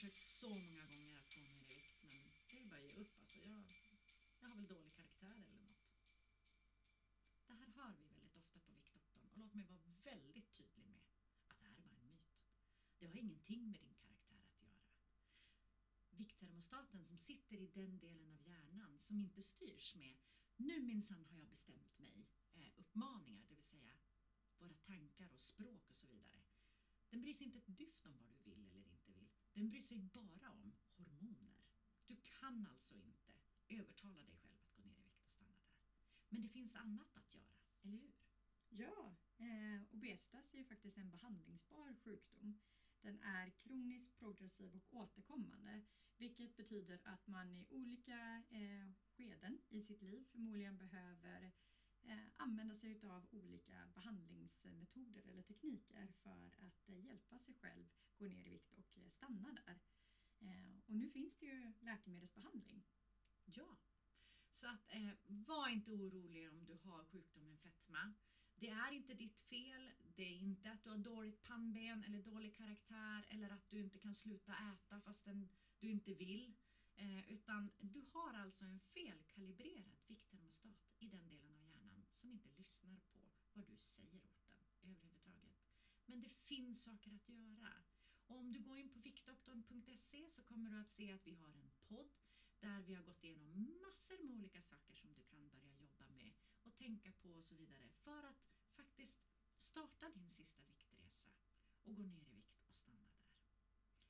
försökt så många gånger att gå ner i vikt men det är bara att ge upp. Alltså, jag, jag har väl dålig karaktär eller något. Det här hör vi väldigt ofta på Viktdoktorn och låt mig vara väldigt tydlig med att det här är bara en myt. Det har ingenting med din karaktär att göra. Vikttermostaten som sitter i den delen av hjärnan som inte styrs med nu minsann har jag bestämt mig eh, uppmaningar, det vill säga våra tankar och språk och så vidare. Den bryr sig inte ett dyft om vad du vill eller inte vill. Den bryr sig bara om hormoner. Du kan alltså inte övertala dig själv att gå ner i vikt och stanna där. Men det finns annat att göra, eller hur? Ja, eh, obesitas är ju faktiskt en behandlingsbar sjukdom. Den är kroniskt progressiv och återkommande, vilket betyder att man i olika eh, skeden i sitt liv förmodligen behöver eh, Eh, använda sig av olika behandlingsmetoder eller tekniker för att eh, hjälpa sig själv gå ner i vikt och eh, stanna där. Och nu finns det ju läkemedelsbehandling. Ja, så att eh, var inte orolig om du har sjukdomen fetma. Det är inte ditt fel. Det är inte att du har dåligt pannben eller dålig karaktär eller att du inte kan sluta äta fastän du inte vill. Eh, utan du har alltså en felkalibrerad vikttermostat i den delen av inte lyssnar på vad du säger åt den överhuvudtaget. Men det finns saker att göra. Och om du går in på viktdoktorn.se så kommer du att se att vi har en podd där vi har gått igenom massor med olika saker som du kan börja jobba med och tänka på och så vidare för att faktiskt starta din sista viktresa och gå ner i vikt och stanna där.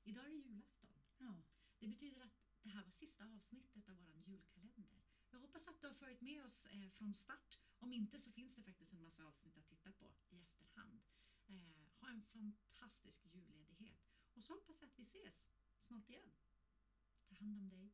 Idag är det julafton. Ja. Det betyder att det här var sista avsnittet av vår julkalender. Jag hoppas att du har följt med oss eh, från start. Om inte så finns det faktiskt en massa avsnitt att titta på i efterhand. Eh, ha en fantastisk julledighet och så hoppas jag att vi ses snart igen. Ta hand om dig.